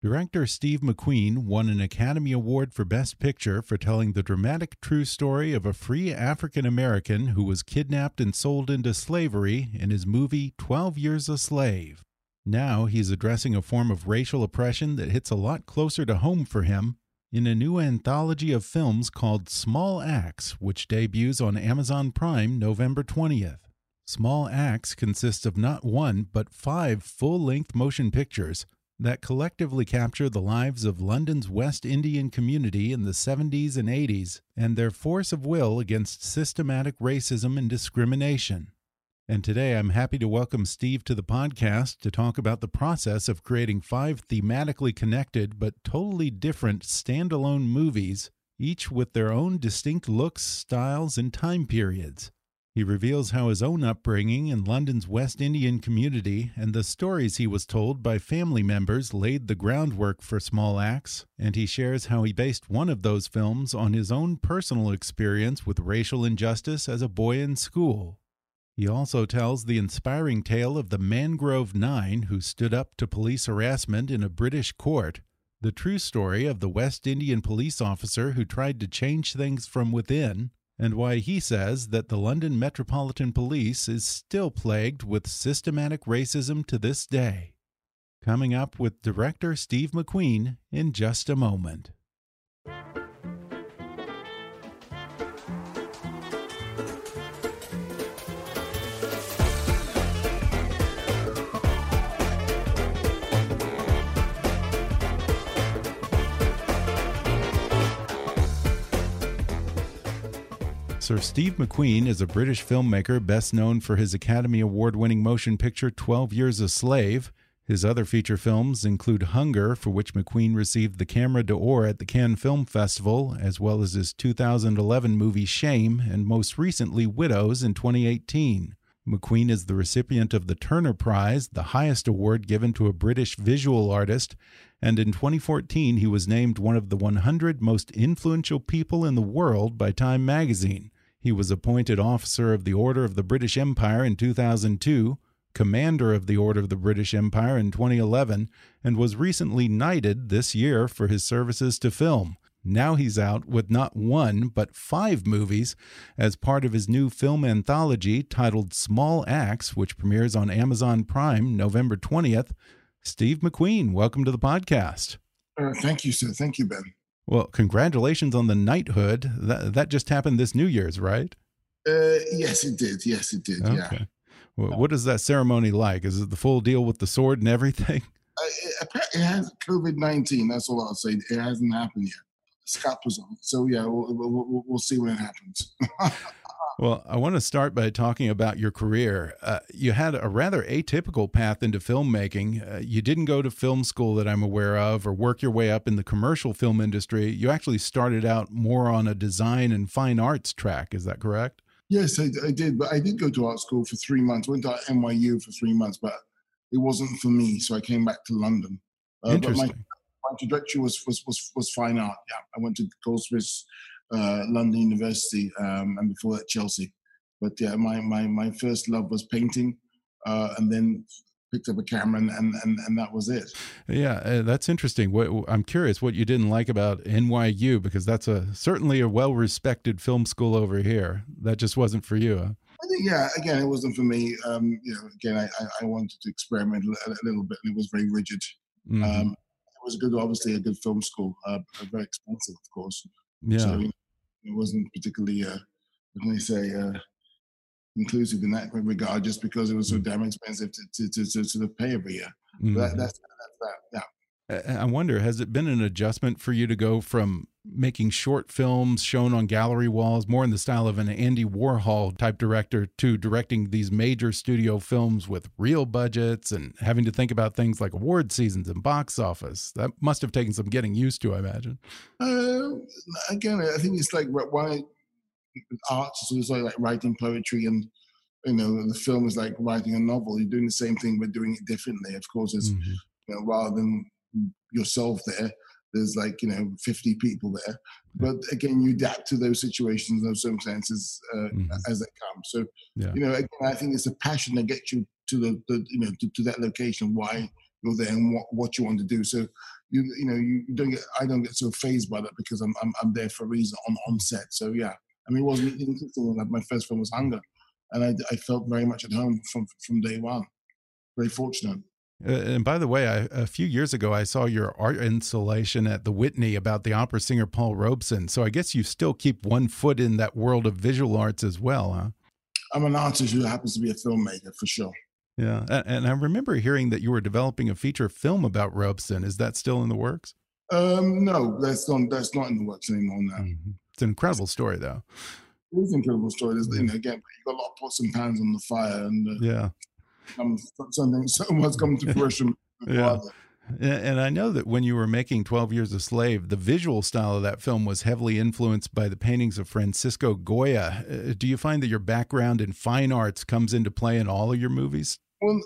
Director Steve McQueen won an Academy Award for Best Picture for telling the dramatic true story of a free African American who was kidnapped and sold into slavery in his movie 12 Years a Slave. Now he's addressing a form of racial oppression that hits a lot closer to home for him in a new anthology of films called Small Axe, which debuts on Amazon Prime November 20th. Small Axe consists of not one, but five full length motion pictures that collectively capture the lives of London's West Indian community in the 70s and 80s and their force of will against systematic racism and discrimination. And today I'm happy to welcome Steve to the podcast to talk about the process of creating five thematically connected but totally different standalone movies, each with their own distinct looks, styles, and time periods. He reveals how his own upbringing in London's West Indian community and the stories he was told by family members laid the groundwork for Small Axe, and he shares how he based one of those films on his own personal experience with racial injustice as a boy in school. He also tells the inspiring tale of the Mangrove Nine who stood up to police harassment in a British court, the true story of the West Indian police officer who tried to change things from within and why he says that the London Metropolitan Police is still plagued with systematic racism to this day. Coming up with director Steve McQueen in just a moment. Sir Steve McQueen is a British filmmaker best known for his Academy Award winning motion picture 12 Years a Slave. His other feature films include Hunger, for which McQueen received the Camera d'Or at the Cannes Film Festival, as well as his 2011 movie Shame, and most recently Widows in 2018. McQueen is the recipient of the Turner Prize, the highest award given to a British visual artist, and in 2014 he was named one of the 100 most influential people in the world by Time magazine. He was appointed Officer of the Order of the British Empire in 2002, Commander of the Order of the British Empire in 2011, and was recently knighted this year for his services to film. Now he's out with not one, but five movies as part of his new film anthology titled Small Axe, which premieres on Amazon Prime November 20th. Steve McQueen, welcome to the podcast. Uh, thank you, sir. Thank you, Ben. Well, congratulations on the knighthood. That that just happened this New Year's, right? Uh, yes, it did. Yes, it did. Okay. Yeah. Well, what is that ceremony like? Is it the full deal with the sword and everything? Uh, it, it has COVID nineteen. That's all I'll say. It hasn't happened yet. Scott was on. So yeah, we'll, we'll, we'll see when it happens. Well, I want to start by talking about your career. Uh, you had a rather atypical path into filmmaking. Uh, you didn't go to film school that I'm aware of or work your way up in the commercial film industry. You actually started out more on a design and fine arts track. Is that correct? Yes, I, I did. But I did go to art school for three months. Went to NYU for three months, but it wasn't for me. So I came back to London. Uh, Interesting. My, my, trajectory was, was, was, was fine art. Yeah, I went to Goldsmiths uh, London University, um, and before that Chelsea. But yeah, my my my first love was painting, uh, and then picked up a camera, and and and, and that was it. Yeah, uh, that's interesting. What I'm curious what you didn't like about NYU because that's a certainly a well-respected film school over here. That just wasn't for you. Huh? I think, yeah, again, it wasn't for me. Um, you know, again, I, I wanted to experiment a, little bit, and it was very rigid. Mm -hmm. um, it was a good, obviously, a good film school, uh, very expensive, of course. Yeah, so, it wasn't particularly, uh, can I say, uh, inclusive in that regard, just because it was so mm. damn expensive to to to, to, to pay every year. Mm -hmm. that, that's, that's that. Yeah. I wonder, has it been an adjustment for you to go from making short films shown on gallery walls, more in the style of an Andy Warhol type director, to directing these major studio films with real budgets and having to think about things like award seasons and box office? That must have taken some getting used to, I imagine. Uh, again, I think it's like why art is like writing poetry and you know the film is like writing a novel. You're doing the same thing, but doing it differently. Of course, as mm -hmm. you know, rather than yourself there. There's like you know 50 people there, but again, you adapt to those situations, those circumstances uh, mm-hmm. as they come. So yeah. you know, again, I think it's a passion that gets you to the, the you know to, to, that location, why you're there and what, what you want to do. So you you know you don't get I don't get so fazed by that because I'm I'm, I'm there for a reason on on set. So yeah, I mean, it wasn't interesting. Like my first film was Hunger, and I, I felt very much at home from from day one. Very fortunate. Uh, and by the way, I, a few years ago, I saw your art installation at the Whitney about the opera singer Paul Robeson. So I guess you still keep one foot in that world of visual arts as well, huh? I'm an artist who happens to be a filmmaker for sure. Yeah, and I remember hearing that you were developing a feature film about Robeson. Is that still in the works? Um, no, that's not. That's not in the works anymore now. Mm -hmm. It's an incredible story, though. It is an incredible story. There's, you know, again, you got a lot of pots and pans on the fire, and uh, yeah, um, something someone's come to fruition. yeah. And I know that when you were making 12 Years a Slave, the visual style of that film was heavily influenced by the paintings of Francisco Goya. Uh, do you find that your background in fine arts comes into play in all of your movies? Well,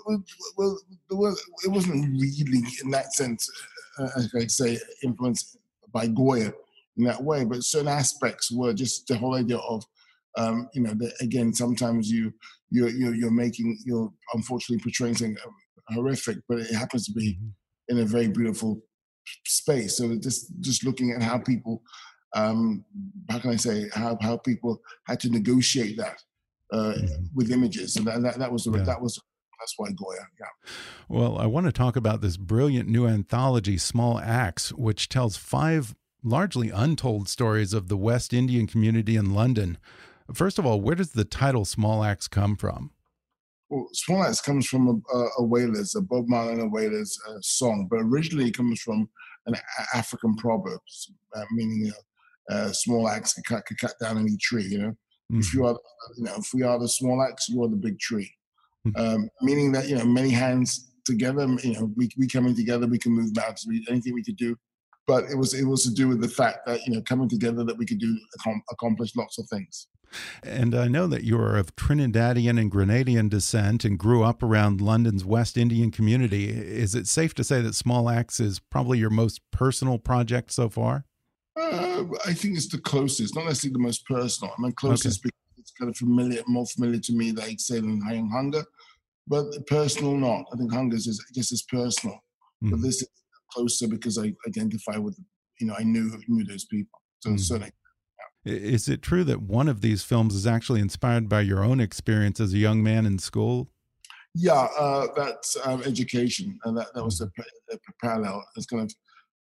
well, it wasn't really in that sense, uh, as I say, influenced by Goya in that way, but certain aspects were just the whole idea of um, you know, again, sometimes you you're, you're, you're making you're unfortunately portraying something horrific, but it happens to be mm-hmm. in a very beautiful space. So just just looking at how people, um, how can I say, how how people had to negotiate that uh, mm-hmm. with images, and that, that, that was the, yeah. that was that's why Goya. Yeah. Well, I want to talk about this brilliant new anthology, Small Axe, which tells five largely untold stories of the West Indian community in London. First of all, where does the title Small Axe come from? Well, Small Axe comes from a, a Wailers, a Bob Marley and Wailers uh, song, but originally it comes from an African proverb, uh, meaning a, a, small axe can cut, can cut down any tree. You know, mm-hmm. if you are, you know, if we are the small axe, you are the big tree. Mm-hmm. Um, meaning that you know, many hands together. You know, we we coming together, we can move mountains. We, anything we could do, but it was it was to do with the fact that you know coming together that we could do accomplish lots of things. And I know that you are of Trinidadian and Grenadian descent and grew up around London's West Indian community. Is it safe to say that Small Axe is probably your most personal project so far? Uh, I think it's the closest, not necessarily the most personal. I mean, closest okay. because it's kind of familiar, more familiar to me than say than Hunger, but personal not. I think Hunger is just as personal, mm. but this is closer because I identify with, you know, I knew knew those people. So mm. certainly is it true that one of these films is actually inspired by your own experience as a young man in school? Yeah, uh, that's um, education, and that, that was a, a, parallel. It's kind of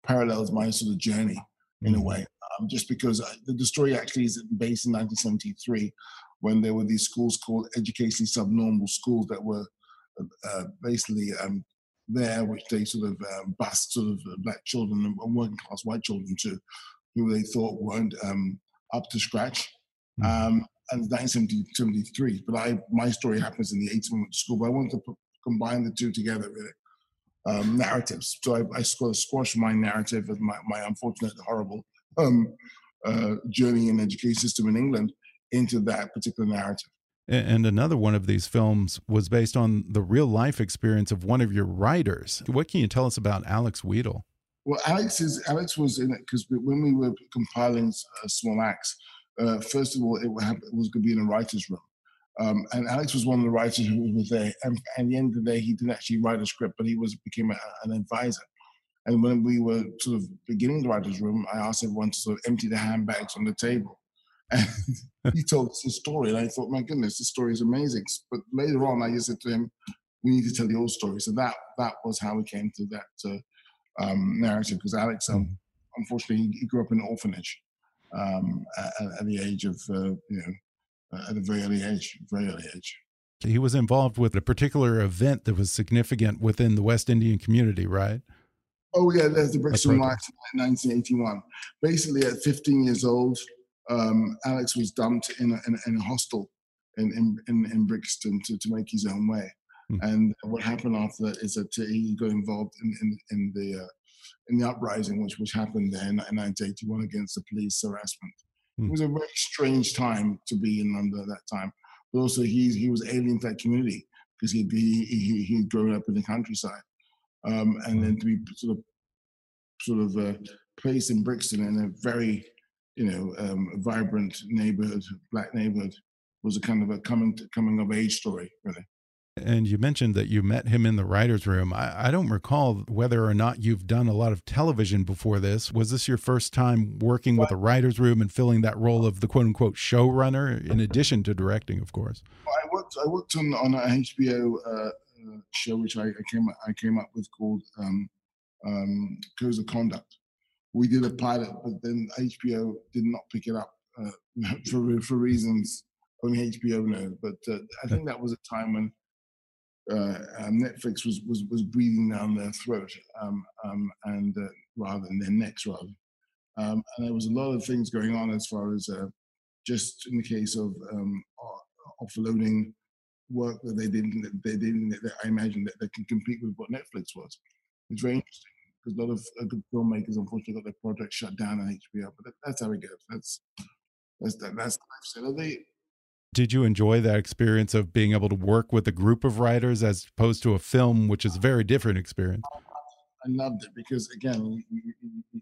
parallels my sort of journey in a mm-hmm. way. Um, just because I, the, the, story actually is based in 1973, when there were these schools called educationally subnormal schools that were uh, basically um, there, which they sort of uh, bust sort of black children and working class white children to, who they thought weren't um, up to scratch. Mm. Um, and 1973. But I, my story happens in the 80s when I went to school. But I wanted to put, combine the two together, really. Um, narratives. So I, I sort of squashed my narrative of my, my unfortunate, horrible um, uh, journey in the education system in England into that particular narrative. And another one of these films was based on the real life experience of one of your writers. What can you tell us about Alex Wheatle? Well, Alex is Alex was in it because when we were compiling uh, Small Axe, uh, first of all, it, was going to be in a writer's room, Um, and Alex was one of the writers who was there. And at the end of the day, he didn't actually write a script, but he was became a, an advisor. And when we were sort of beginning the writer's room, I asked everyone to sort of empty the handbags on the table. And he told us his story. And I thought, my goodness, this story is amazing. But later on, I just said to him, we need to tell the old story. So that that was how we came to that uh, um, narrative. Because Alex, um, mm. unfortunately, he, grew up in an orphanage um, at, at, the age of, uh, you know, uh, at a very early age, very early age. He was involved with a particular event that was significant within the West Indian community, right? Oh yeah, there's the Brixton riots in 1981. Basically, at 15 years old, um, Alex was dumped in a, in, in a hostel in, in, in, Brixton to, to make his own way. Mm. And what happened after that is that he got involved in, in, in the uh, in the uprising, which which happened there in, in 1981 against the police harassment. Mm. It was a very strange time to be in London at that time. But also, he he was alien to that community because he'd be he he'd grown up in the countryside, um, and then to be sort of sort of uh, placed in Brixton in a very you know um, vibrant neighborhood, black neighborhood, was a kind of a coming coming of age story, really. And you mentioned that you met him in the writer's room. I, I, don't recall whether or not you've done a lot of television before this. Was this your first time working with a writer's room and filling that role of the quote unquote showrunner, in addition to directing, of course? I worked. I worked on on an HBO uh, uh, show which I, I, came I came up with called um, um, Codes of Conduct. We did a pilot, but then HBO did not pick it up uh, for for reasons only HBO knows. But uh, I think that was a time when uh, um, Netflix was, was was breathing down their throat, um, um, and uh, rather than their necks, rather. Um, and there was a lot of things going on as far as uh, just in the case of um, offloading work that they didn't, they didn't. That I imagine that they can compete with what Netflix was. It's very interesting because a lot of uh, good filmmakers unfortunately got their projects shut down on HBO. But that, that's how it goes. That's that's that, that's the lifestyle. They did you enjoy that experience of being able to work with a group of writers as opposed to a film, which is a very different experience? I loved it because again,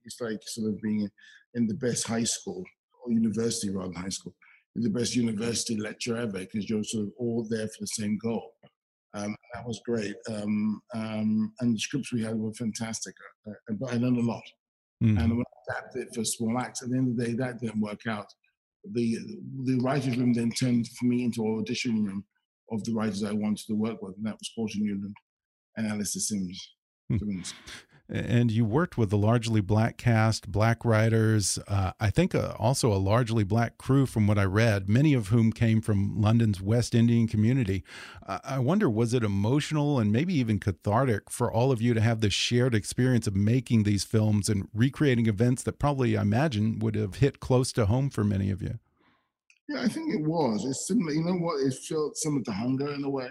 it's like sort of being in the best high school or university rather than high school, in the best university lecture ever because you're sort of all there for the same goal. Um, that was great, um, um, and the scripts we had were fantastic. Uh, uh but I learned a lot, mm. and when I adapted it for Small Axe, at the end of the day, that didn't work out the the writers' room then turned for me into an audition room of the writers I wanted to work with, and that was Courttia Newland and Alastair Sims. Hmm. And you worked with a largely black cast, black writers, uh, I think uh, also a largely black crew from what I read, many of whom came from London's West Indian community. I wonder, was it emotional and maybe even cathartic for all of you to have this shared experience of making these films and recreating events that probably, I imagine, would have hit close to home for many of you? Yeah, I think it was. It's similar. You know what? It felt similar to Hunger in a way.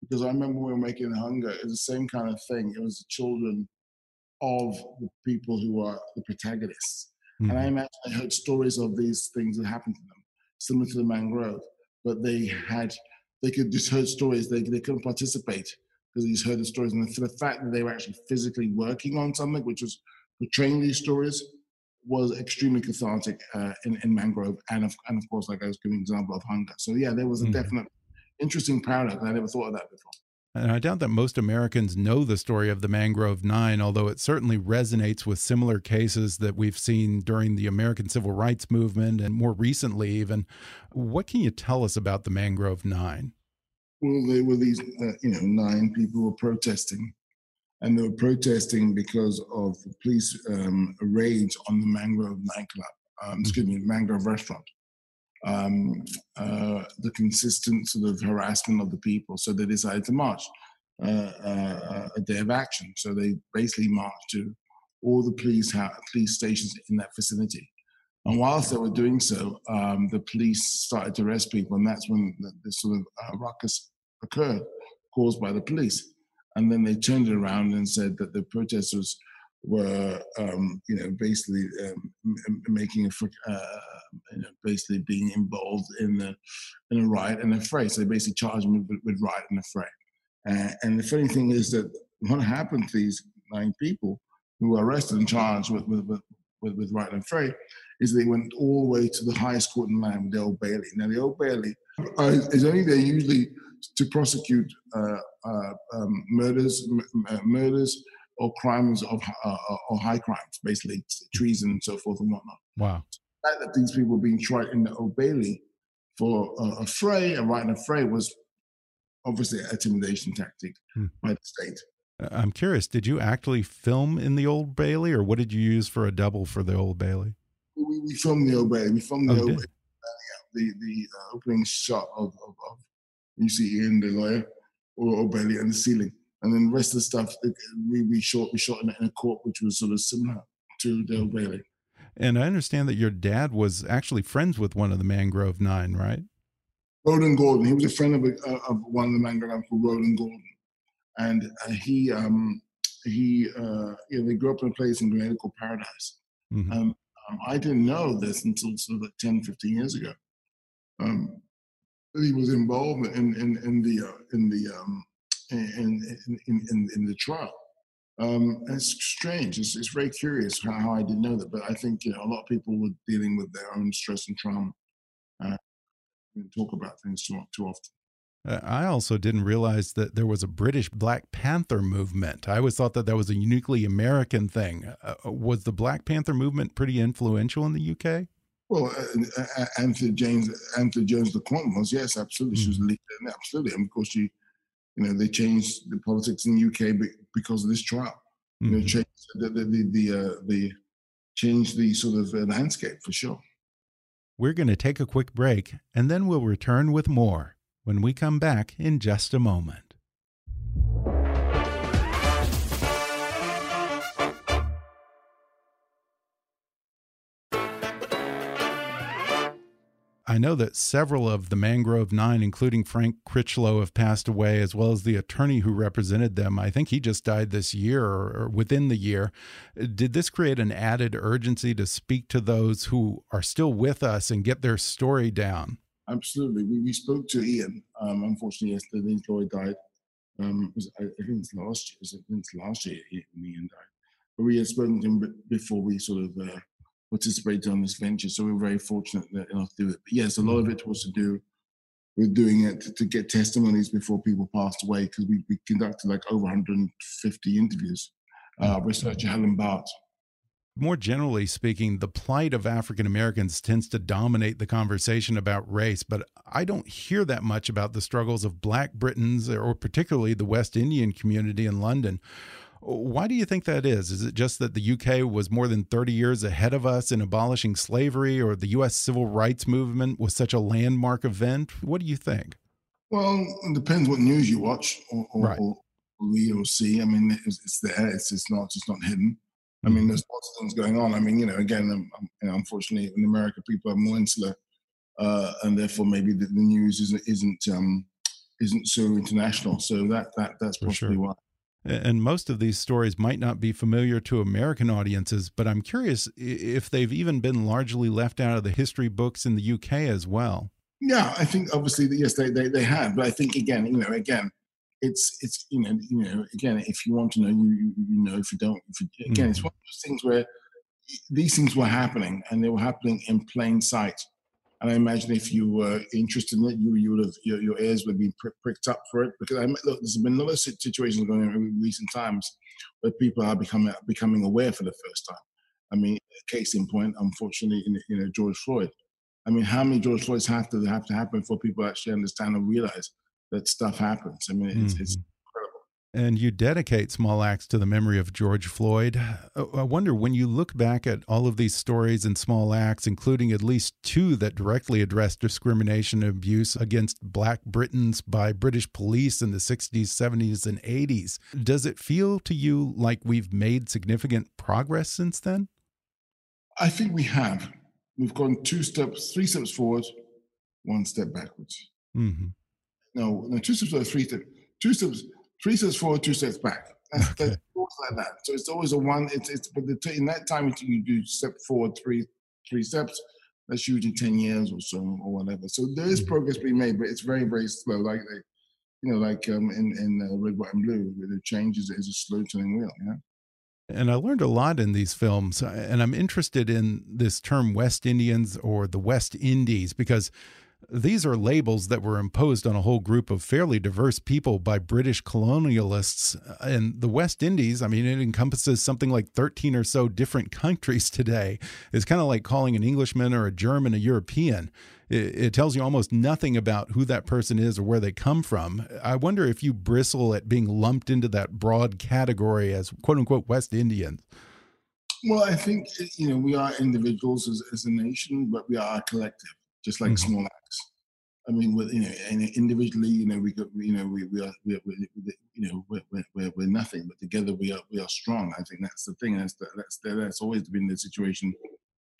Because I remember we were making Hunger, it was the same kind of thing. It was the children of the people who are the protagonists. Mm-hmm. And I mm-hmm. imagine I heard stories of these things that happened to them, similar to the mangrove, but they had they could just heard stories. They they couldn't participate because they just heard the stories. And for the fact that they were actually physically working on something, which was portraying these stories, was extremely cathartic uh, in, in mangrove. And of and of course, like I was giving an example of hunger. So yeah, there was a mm-hmm. definite interesting parallel. I never thought of that before. And I doubt that most Americans know the story of the Mangrove Nine, although it certainly resonates with similar cases that we've seen during the American Civil Rights Movement and more recently, even. What can you tell us about the Mangrove Nine? Well, there were these, uh, you know, nine people were protesting, and they were protesting because of police um, raids on the Mangrove nightclub, um, excuse me, Mangrove restaurant um, uh, the consistent sort of harassment of the people. So they decided to march uh, uh, a day of action. So they basically marched to all the police police stations in that vicinity. And whilst they were doing so, um, the police started to arrest people, and that's when the sort of uh, ruckus occurred, caused by the police. And then they turned it around and said that the protesters were, um, you know, basically um, making a, uh, you know, basically being involved in the in a riot and affray. So they basically charged them with, with riot and a fray. Uh, and the funny thing is that what happened to these nine people who were arrested and charged with with, with, with, riot and fray is they went all the way to the highest court in the land, the Old Bailey. Now, the Old Bailey uh, is only there usually to prosecute uh, uh, um, murders, uh, murders or crimes of uh, or high crimes, basically treason and so forth and whatnot. Wow. The fact that these people were being tried in the Old Bailey for a, a fray, a right in a fray, was obviously an intimidation tactic hmm. by the state. I'm curious, did you actually film in the Old Bailey, or what did you use for a double for the Old Bailey? We, we filmed the Old Bailey. We filmed the oh, Old Bailey. the the uh, opening shot of, of, of you see Ian, the lawyer, or Old Bailey, and the ceiling, and then the rest of the stuff we we shot we shot in, in a court which was sort of similar to the Bailey. And I understand that your dad was actually friends with one of the Mangrove Nine, right? Rhodan Gordon. He was a friend of, a, of one of the Mangrove Nine called Rhodan Gordon and uh, he um, he uh, you know they grew up in a place in Grenada called Paradise. Mm-hmm. Um, um, I didn't know this until sort of like 10, 15 years ago. Um, he was involved in in, in the uh, in the um, in, in, in, in the trial. Um, it's strange. It's, it's very curious how, how, I didn't know that, but I think you know a lot of people were dealing with their own stress and trauma. Uh, talk about things too too often. I also didn't realize that there was a British Black Panther movement. I always thought that that was a uniquely American thing. Uh, uh was the Black Panther movement pretty influential in the UK? Well, uh, uh, Anthony James, Altheia Jones, LeCointe was yes, absolutely. Mm. She was mm-hmm. leader, absolutely, and of course she, you know, they changed the politics in the UK because of this trial. Mm. You know, mm-hmm. changed the the the, the, uh, the changed the sort of landscape for sure. We're going to take a quick break, and then we'll return with more when we come back in just a moment. I know that several of the Mangrove Nine, including Frank Critchlow, have passed away, as well as the attorney who represented them. I think he just died this year or, within the year. Did this create an added urgency to speak to those who are still with us and get their story down? Absolutely. We, we spoke to Ian, um, unfortunately, yesterday. Lloyd died. Um, was, I, I, think it's last year. I think it's last year Ian died. But we had spoken to him before we sort of uh, participated on this venture. So we were very fortunate enough to do it. But yes, a lot of it was to do with doing it to, to get testimonies before people passed away because we, we conducted like over 150 interviews. Uh, researcher Helen Bart more generally speaking, the plight of African Americans tends to dominate the conversation about race, but I don't hear that much about the struggles of black Britons or particularly the West Indian community in London. Why do you think that is? Is it just that the UK was more than 30 years ahead of us in abolishing slavery, or the US civil rights movement was such a landmark event? What do you think? Well, it depends what news you watch or, or, right. or read or see. I mean, it's, it's there, it's, it's not, it's not hidden. I mean, there's lots of things going on. I mean, you know, again, um, um, you know, unfortunately, in America, people are more insular, uh, and therefore maybe the, the news isn't isn't um, isn't so international. So that that that's possibly sure. why. And most of these stories might not be familiar to American audiences, but I'm curious if they've even been largely left out of the history books in the UK as well. Yeah, I think obviously yes, they they, they have, but I think again, you know, again, it's it's you know you know again if you want to know you you know if you don't if you, again mm-hmm. it's one of those things where these things were happening and they were happening in plain sight and I imagine if you were interested in it you you would have your, your ears would be pricked up for it because I look there's been a lot of situations going on in recent times where people are becoming becoming aware for the first time I mean case in point unfortunately in you know George Floyd I mean how many George Floyds have to have to happen for people actually understand and realize that stuff happens. I mean, it's, mm -hmm. it's mm-hmm. incredible. And you dedicate Small Axe to the memory of George Floyd. I wonder when you look back at all of these stories in Small Axe, including at least two that directly address discrimination and abuse against Black Britons by British police in the 60s, 70s, and 80s, does it feel to you like we've made significant progress since then? I think we have. We've gone two steps, three steps forward, one step backwards. Mm -hmm. No, no, two steps or three steps. Two steps, three steps forward, two steps back. That's, okay. that's like that. So it's always a one. It's it's but the, in that time you do step forward three three steps. That's usually ten years or so or whatever. So there is mm-hmm. progress being made, but it's very very slow. Like, like you know, like um, in in uh, red, white, and blue, the changes is, is a slow turning wheel. Yeah. And I learned a lot in these films, and I'm interested in this term West Indians or the West Indies because these are labels that were imposed on a whole group of fairly diverse people by British colonialists. And the West Indies, I mean, it encompasses something like 13 or so different countries today. It's kind of like calling an Englishman or a German a European. It, it, tells you almost nothing about who that person is or where they come from. I wonder if you bristle at being lumped into that broad category as quote unquote West Indians. Well, I think, you know, we are individuals as, as a nation, but we are a collective just like mm-hmm. small axe. I mean, with, you know, individually, you know, we got, you know, we, we are, we are, we, you know, we're, we're, we're nothing, but together we are, we are strong. I think that's the thing. That's the, that's the, that's always been the situation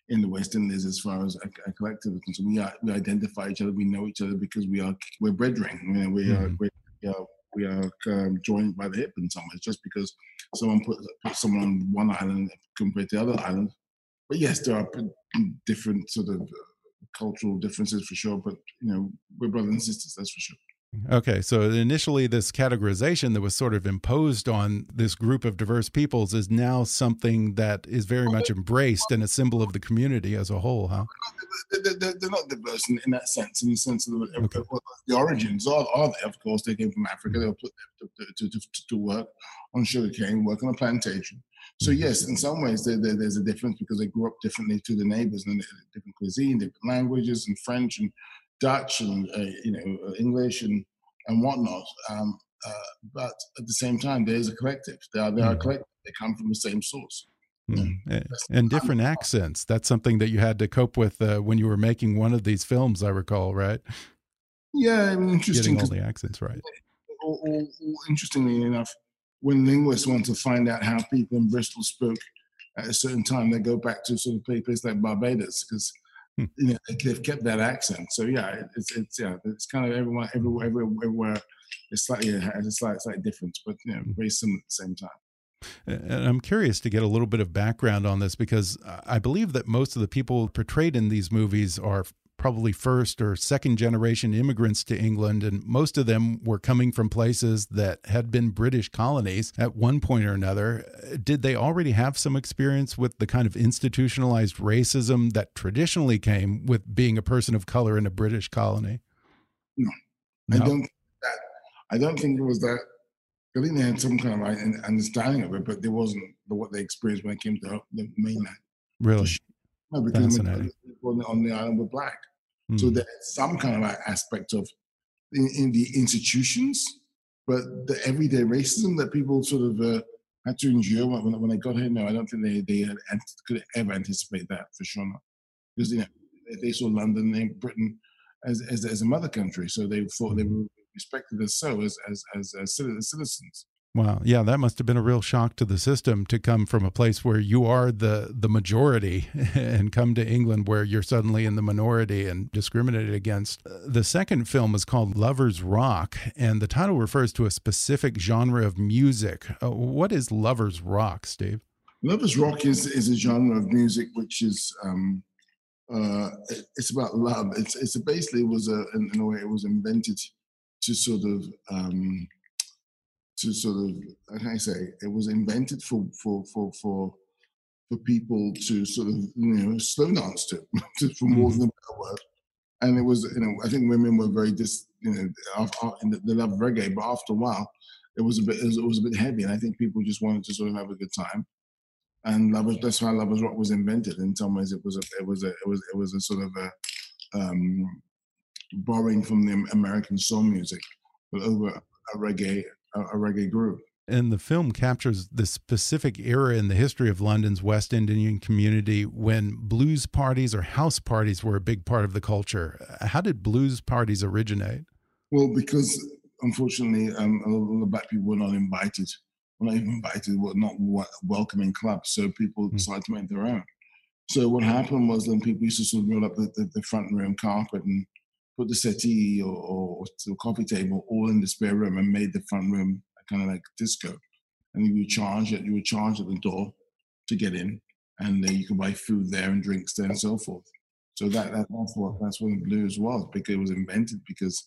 in the West Indies as far as a, a collective is concerned. We are, we identify each other. We know each other because we are, we're brethren. You know, we are, mm-hmm. we are, we are um, joined by the hip in some ways. Just because someone put, put someone on one island compared to the other island, but yes, there are different sort of cultural differences for sure, but you know, we're brothers and sisters, that's for sure. Okay, so initially, this categorization that was sort of imposed on this group of diverse peoples is now something that is very much embraced and a symbol of the community as a whole, huh? They're, not diverse in, in, that sense, in the sense of the, okay. the origins are, are there. Of course, they came from Africa. They were put there to, to, to, to work on sugarcane, work on a plantation. So mm-hmm. yes, in some ways there, there, there's a difference because they grew up differently to the neighbors and different cuisine, different languages, and French and Dutch and uh, you know English and and whatnot. Um, uh, but at the same time, there is a collective. They are they are mm-hmm. collective. They come from the same source. Mm. And different accents. That's something that you had to cope with uh, when you were making one of these films, I recall, right? Yeah, I mean, interesting. Getting all the accents right. Or, or, or, interestingly enough, when linguists want to find out how people in Bristol spoke at a certain time, they go back to sort of places like Barbados because hmm. you know they've kept that accent. So yeah, it's it's yeah, it's kind of everyone everywhere everywhere, everywhere it's slightly it has a slight slight difference, but you know hmm. very similar at the same time. And I'm curious to get a little bit of background on this because I believe that most of the people portrayed in these movies are probably first or second generation immigrants to England, and most of them were coming from places that had been British colonies at one point or another. Did they already have some experience with the kind of institutionalized racism that traditionally came with being a person of color in a British colony? No, no? I don't. That, I don't think it was that. I think they had some kind of understanding of it, but there wasn't what they experienced when it came to the mainland. Really? No, because on the island were black. Mm. So hmm. there's some kind of aspect of in, in, the institutions, but the everyday racism that people sort of uh, had to endure when, when they got here. No, I don't think they they could ever anticipate that for sure not, because you know they saw London and Britain as, as as a mother country, so they thought they hmm. were respected as so as as as, as citizens. Wow. Yeah, that must have been a real shock to the system to come from a place where you are the the majority and come to England where you're suddenly in the minority and discriminated against. The second film is called Lovers Rock and the title refers to a specific genre of music. Uh, what is Lovers Rock, Steve? Lovers Rock is is a genre of music which is um uh, it's about love. It's it's basically was a in, in a way it was invented to sort of um, to sort of, how can I say, it was invented for for for for for people to sort of you know slow dance to, for more mm-hmm. than a better word. And it was, you know, I think women were very dis, you know, they love reggae, but after a while, it was a bit, it was, it was, a bit heavy, and I think people just wanted to sort of have a good time. And lovers, that's why lovers rock was invented. In some ways, it was a, it was a, it was, it was a sort of a um, borrowing from the American soul music, but over a reggae a, a reggae group. And the film captures the specific era in the history of London's West Indian community when blues parties or house parties were a big part of the culture. How did blues parties originate? Well, because unfortunately, um, a lot of black people were not invited. Were not even invited. Were not welcoming clubs, so people mm. decided to make their own. So what happened was then people used to sort of roll up the, the, the front room carpet and put the settee or, or, the coffee table all in the spare room and made the front room kind of like disco. And you would charge it, you would charge at the door to get in, and uh, you could buy food there and drinks there and so forth. So that, that that's what that's what the blues was because it was invented because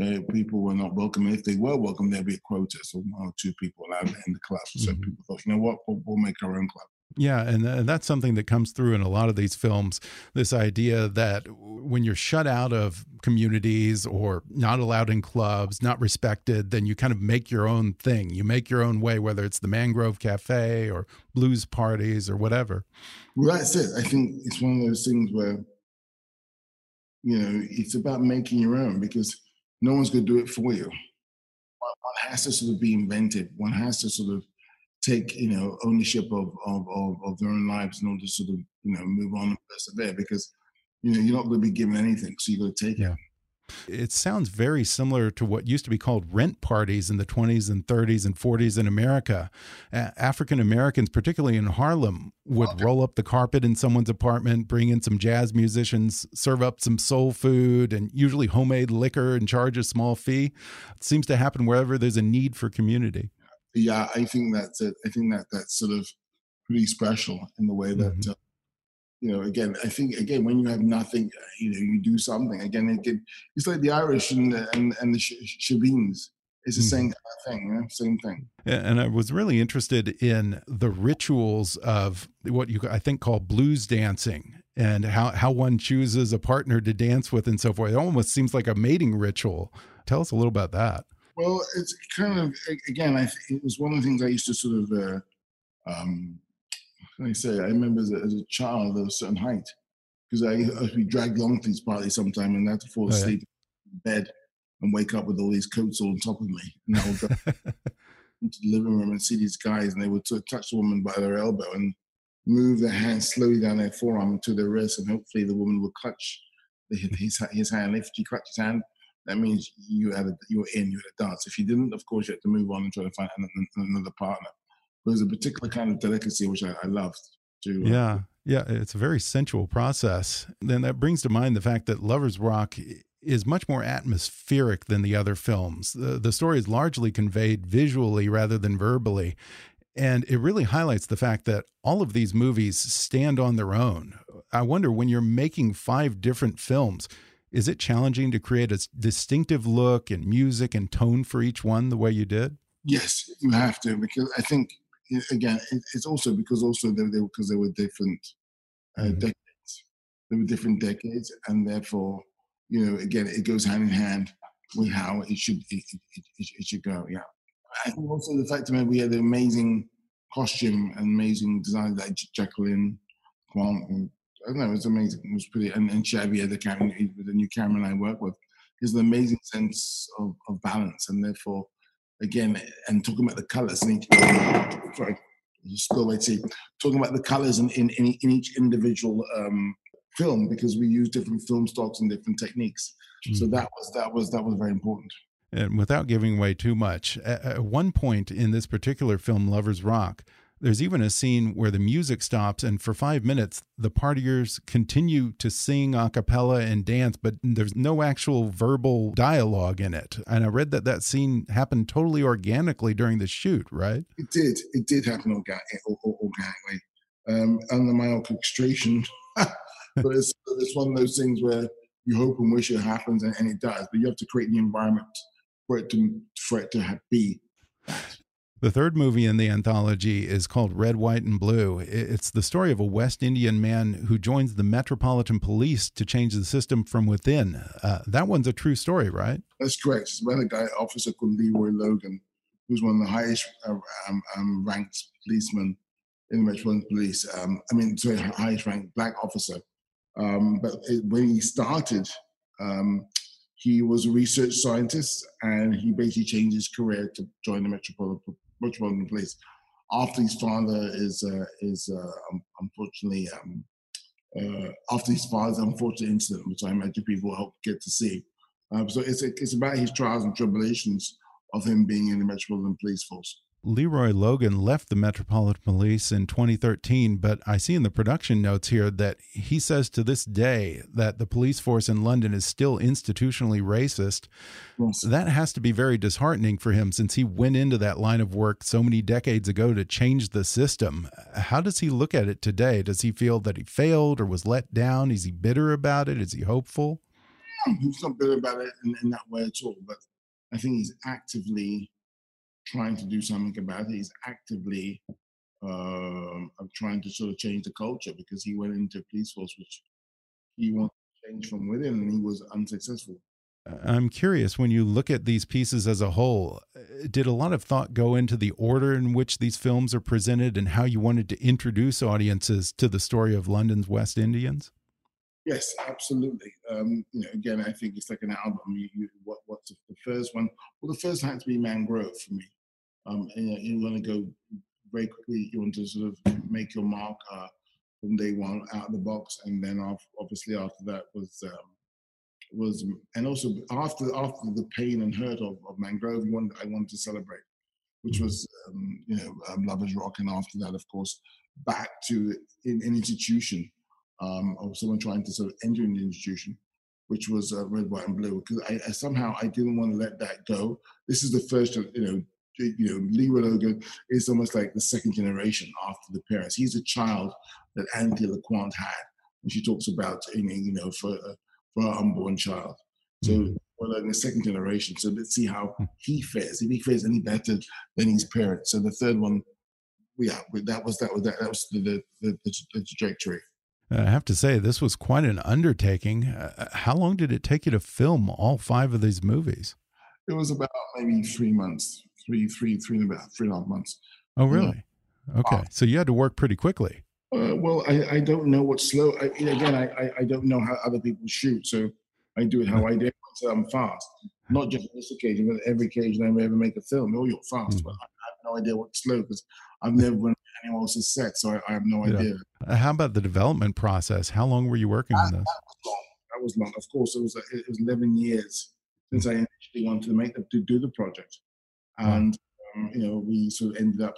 uh, people were not welcome. And if they were welcome, there'd be a quota, so one or two people allowed in the club. So mm-hmm. people thought, you know what, we'll, we'll make our own club. Yeah, and, and that's something that comes through in a lot of these films. This idea that when you're shut out of communities or not allowed in clubs, not respected, then you kind of make your own thing. You make your own way, whether it's the Mangrove Cafe or blues parties or whatever. Well, that's it. I think it's one of those things where, you know, it's about making your own because no one's going to do it for you. One has to sort of be invented. One has to sort of take you know ownership of, of of, of their own lives in order to sort of you know move on and persevere because you know you're not going to be given anything, so you got to take yeah. it. It sounds very similar to what used to be called rent parties in the 20s and 30s and 40s in America. African Americans, particularly in Harlem, would okay. roll up the carpet in someone's apartment, bring in some jazz musicians, serve up some soul food, and usually homemade liquor and charge a small fee. It seems to happen wherever there's a need for community yeah, I think that's it. I think that that's sort of pretty special in the way that, mm-hmm. uh, you know, again, I think again when you have nothing, you know, you do something. Again, it can, it's like the Irish and the, and, and the Shebeens. It's the mm-hmm. same kind of thing, you know? same thing. And I was really interested in the rituals of what you I think call blues dancing and how how one chooses a partner to dance with and so forth. It almost seems like a mating ritual. Tell us a little about that. Well, it's kind of again. I it was one of the things I used to sort of. Uh, um, I say? I remember as a, as a child of a certain height because I, would be dragged along to these parties sometime and I had to fall asleep oh, yeah. in bed and wake up with all these coats all on top of me. And I would go into the living room and see these guys and they would sort of touch the woman by their elbow and move their hand slowly down their forearm to their wrist and hopefully the woman would clutch his, his hand. If she clutched his hand, that means you had a, you were in, you had a dance. If you didn't, of course, you had to move on and try to find another partner. There's a particular kind of delicacy which I, I loved. To, uh, yeah, yeah, it's a very sensual process. Then that brings to mind the fact that Lovers Rock is much more atmospheric than the other films. The, the story is largely conveyed visually rather than verbally. And it really highlights the fact that all of these movies stand on their own. I wonder when you're making five different films, is it challenging to create a distinctive look and music and tone for each one the way you did? Yes, you have to because I think again it's also because also they, they because they were different uh, mm -hmm. decades. They were different decades, and therefore you know again it goes hand in hand with how it should it, it, it, it should go. Yeah, I think also the fact that we had an amazing costume and amazing design like Jacqueline Quant I don't know, it was amazing. It was pretty, and, and Shabier, the camera, the new cameraman I work with, has an amazing sense of, of balance, and therefore, again, and talking about the colors in each, sorry, still wait, see, talking about the colors in, in, in, in each individual um, film because we use different film stocks and different techniques. Mm-hmm. So that was that was that was very important. And without giving away too much, at one point in this particular film, Lovers Rock, there's even a scene where the music stops, and for five minutes, the partiers continue to sing a cappella and dance, but there's no actual verbal dialogue in it. And I read that that scene happened totally organically during the shoot, right? It did. It did happen organically um, under my orchestration. but it's, it's one of those things where you hope and wish it happens, and, and it does. But you have to create the environment for it to for it to be. The third movie in the anthology is called Red, White, and Blue. It's the story of a West Indian man who joins the Metropolitan Police to change the system from within. Uh, that one's a true story, right? That's correct. It's about a guy, officer called Leroy Logan, who's one of the highest uh, um, um, ranked policemen in the Metropolitan Police. Um, I mean, sorry, highest ranked black officer. Um, but it, when he started, um, he was a research scientist and he basically changed his career to join the Metropolitan Metropolitan Police. After his father is uh, is uh, unfortunately um, uh, after his father's unfortunate incident, which I imagine people hope get to see. Um, so it's it's about his trials and tribulations of him being in the Metropolitan Police Force. Leroy Logan left the Metropolitan Police in 2013, but I see in the production notes here that he says to this day that the police force in London is still institutionally racist. Yes. That has to be very disheartening for him since he went into that line of work so many decades ago to change the system. How does he look at it today? Does he feel that he failed or was let down? Is he bitter about it? Is he hopeful? he's not bitter about it in, in, that way at all. But I think he's actively trying to do something about it. He's actively um, trying to sort of change the culture because he went into police force, which he wanted to change from within, and he was unsuccessful. I'm curious when you look at these pieces as a whole, uh, did a lot of thought go into the order in which these films are presented and how you wanted to introduce audiences to the story of London's West Indians? Yes, absolutely. Um, you know, again, I think it's like an album. You, you, what, what's the first one? Well, the first had to be Mangrove for me. Um, and, you, want to go very quickly. You want to sort of make your mark uh, from day one out of the box, and then off, obviously after that was um, was and also after after the pain and hurt of, of Mangrove, I wanted, I wanted to celebrate, which was um, you know um, Lovers Rock, and after that, of course, back to in, an institution um, of someone trying to sort of enter an institution, which was uh, red, white, and blue. Because I, I, somehow I didn't want to let that go. This is the first, you know, you know, Leroy Logan is almost like the second generation after the parents. He's a child that Altheia LeCointe had, and she talks about, you know, for uh, for our unborn child. So mm-hmm. we're like the second generation. So let's see how hmm. he fares. If he fares any better than his parents. So the third one, yeah, that was that was that, that was the the, the, the trajectory. I have to say, this was quite an undertaking. Uh, how long did it take you to film all five of these movies? It was about maybe three months, three, three, three and about three and a half months. Oh, really? Okay, uh, so you had to work pretty quickly. Uh, well, I, I don't know what's slow. I, again, I, I don't know how other people shoot, so I do it how I do it. So I'm fast. Not just on this occasion, but every occasion I ever make a film. Oh, you're fast, mm. but I have no idea what's slow because I've never run anyone else's set, so I, I have no yeah. idea. Uh, how about the development process? How long were you working that, on this? That was long. That was long. Of course, it was it was 11 years since. I initially wanted to make the, to do the project, and um, you know we sort of ended up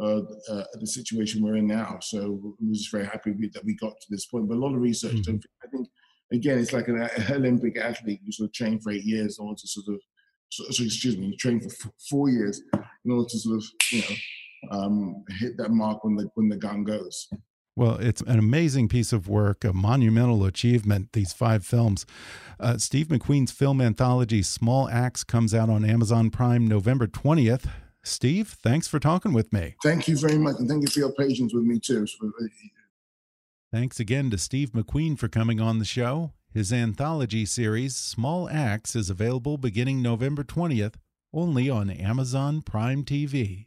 uh, uh, the situation we're in now. So we're just very happy that we got to this point. But a lot of research, mm-hmm. I think, again, it's like an, Olympic athlete. You sort of train for eight years in order to sort of, so, so excuse me, you train for f- four years in order to sort of, you know, um, hit that mark when the when the gun goes. Well, it's an amazing piece of work, a monumental achievement, these five films. Uh, Steve McQueen's film anthology, Small Axe, comes out on Amazon Prime November 20th. Steve, thanks for talking with me. Thank you very much. And thank you for your patience with me, too. Thanks again to Steve McQueen for coming on the show. His anthology series, Small Axe, is available beginning November 20th only on Amazon Prime TV.